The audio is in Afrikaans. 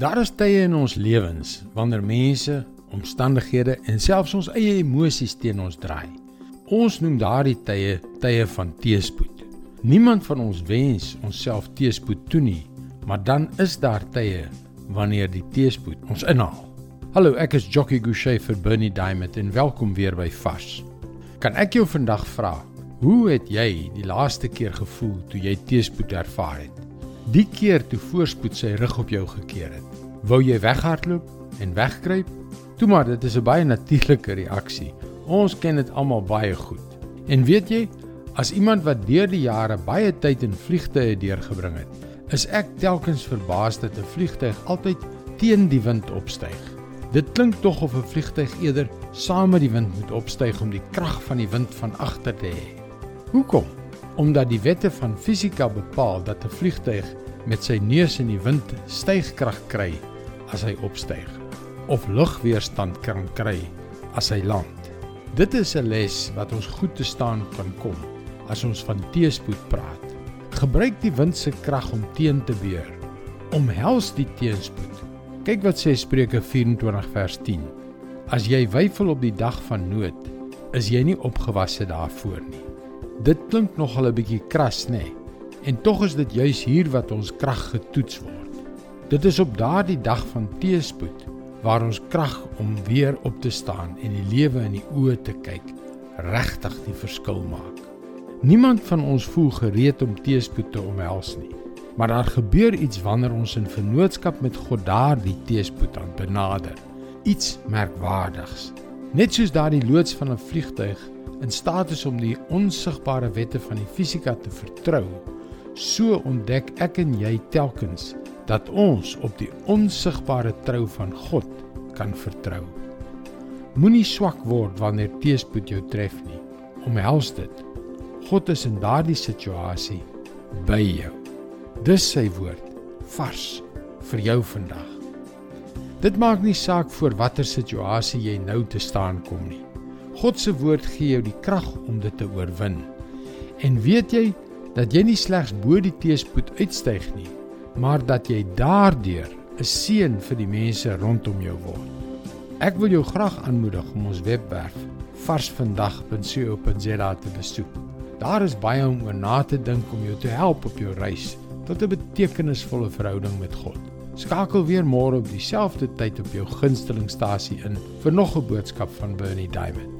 Daar is tye in ons lewens wanneer mense, omstandighede en selfs ons eie emosies teen ons draai. Ons noem daardie tye tye van teëspoed. Niemand van ons wens onsself teëspoed toe nie, maar dan is daar tye wanneer die teëspoed ons inhaal. Hallo, ek is Jockey Gouchee vir Bernie Diamond en welkom weer by Fas. Kan ek jou vandag vra, hoe het jy die laaste keer gevoel toe jy teëspoed ervaar het? Die keer toe voorspoed sy rug op jou gekeer het. Wou jy weghardloop en wegkruip? Toe maar, dit is 'n baie natuurlike reaksie. Ons ken dit almal baie goed. En weet jy, as iemand wat deur die jare baie tyd in vliegtye deurgebring het, is ek telkens verbaas dat 'n vliegtyg altyd teen die wind opstyg. Dit klink tog of 'n vliegtyg eerder saam met die wind moet opstyg om die krag van die wind van agter te hê. Hoekom? Omdat die wette van fisika bepaal dat 'n vliegtyg met sy neus in die wind stygkrag kry as hy opstyg of lugweerstand kan kry as hy land. Dit is 'n les wat ons goed te staan kan kom as ons van teëspoed praat. Gebruik die wind se krag om teen te beer. Omhels die teëspoed. Kyk wat sê Spreuke 24 vers 10. As jy weifel op die dag van nood, is jy nie opgewasse daarvoor nie. Dit klink nogal 'n bietjie kras, nê? Nee? En tog is dit juis hier wat ons krag getoets word. Dit is op daardie dag van teëspoed waar ons krag om weer op te staan en die lewe in die oë te kyk regtig die verskil maak. Niemand van ons voel gereed om teëspoed te omhels nie. Maar daar gebeur iets wanneer ons in vennootskap met God daardie teëspoed aan benader. Iets merkwaardigs. Net soos daardie loods van 'n vliegtyg in staat is om die onsigbare wette van die fisika te vertrou, so ontdek ek en jy telkens dat ons op die onsigbare trou van God kan vertrou. Moenie swak word wanneer teëspoed jou tref nie. Omhels dit. God is in daardie situasie by jou. Dis sy woord vars vir jou vandag. Dit maak nie saak voor watter situasie jy nou te staan kom nie. God se woord gee jou die krag om dit te oorwin. En weet jy dat jy nie slegs bo die teëspoed uitstyg nie, maar dat jy daardeur 'n seën vir die mense rondom jou word. Ek wil jou graag aanmoedig om ons webwerf varsvandag.co.za te besoek. Daar is baie om oor na te dink om jou te help op jou reis tot 'n betekenisvolle verhouding met God. Skakel weer môre op dieselfde tyd op jou gunstelingstasie in vir nog 'n boodskap van Bernie Diamond.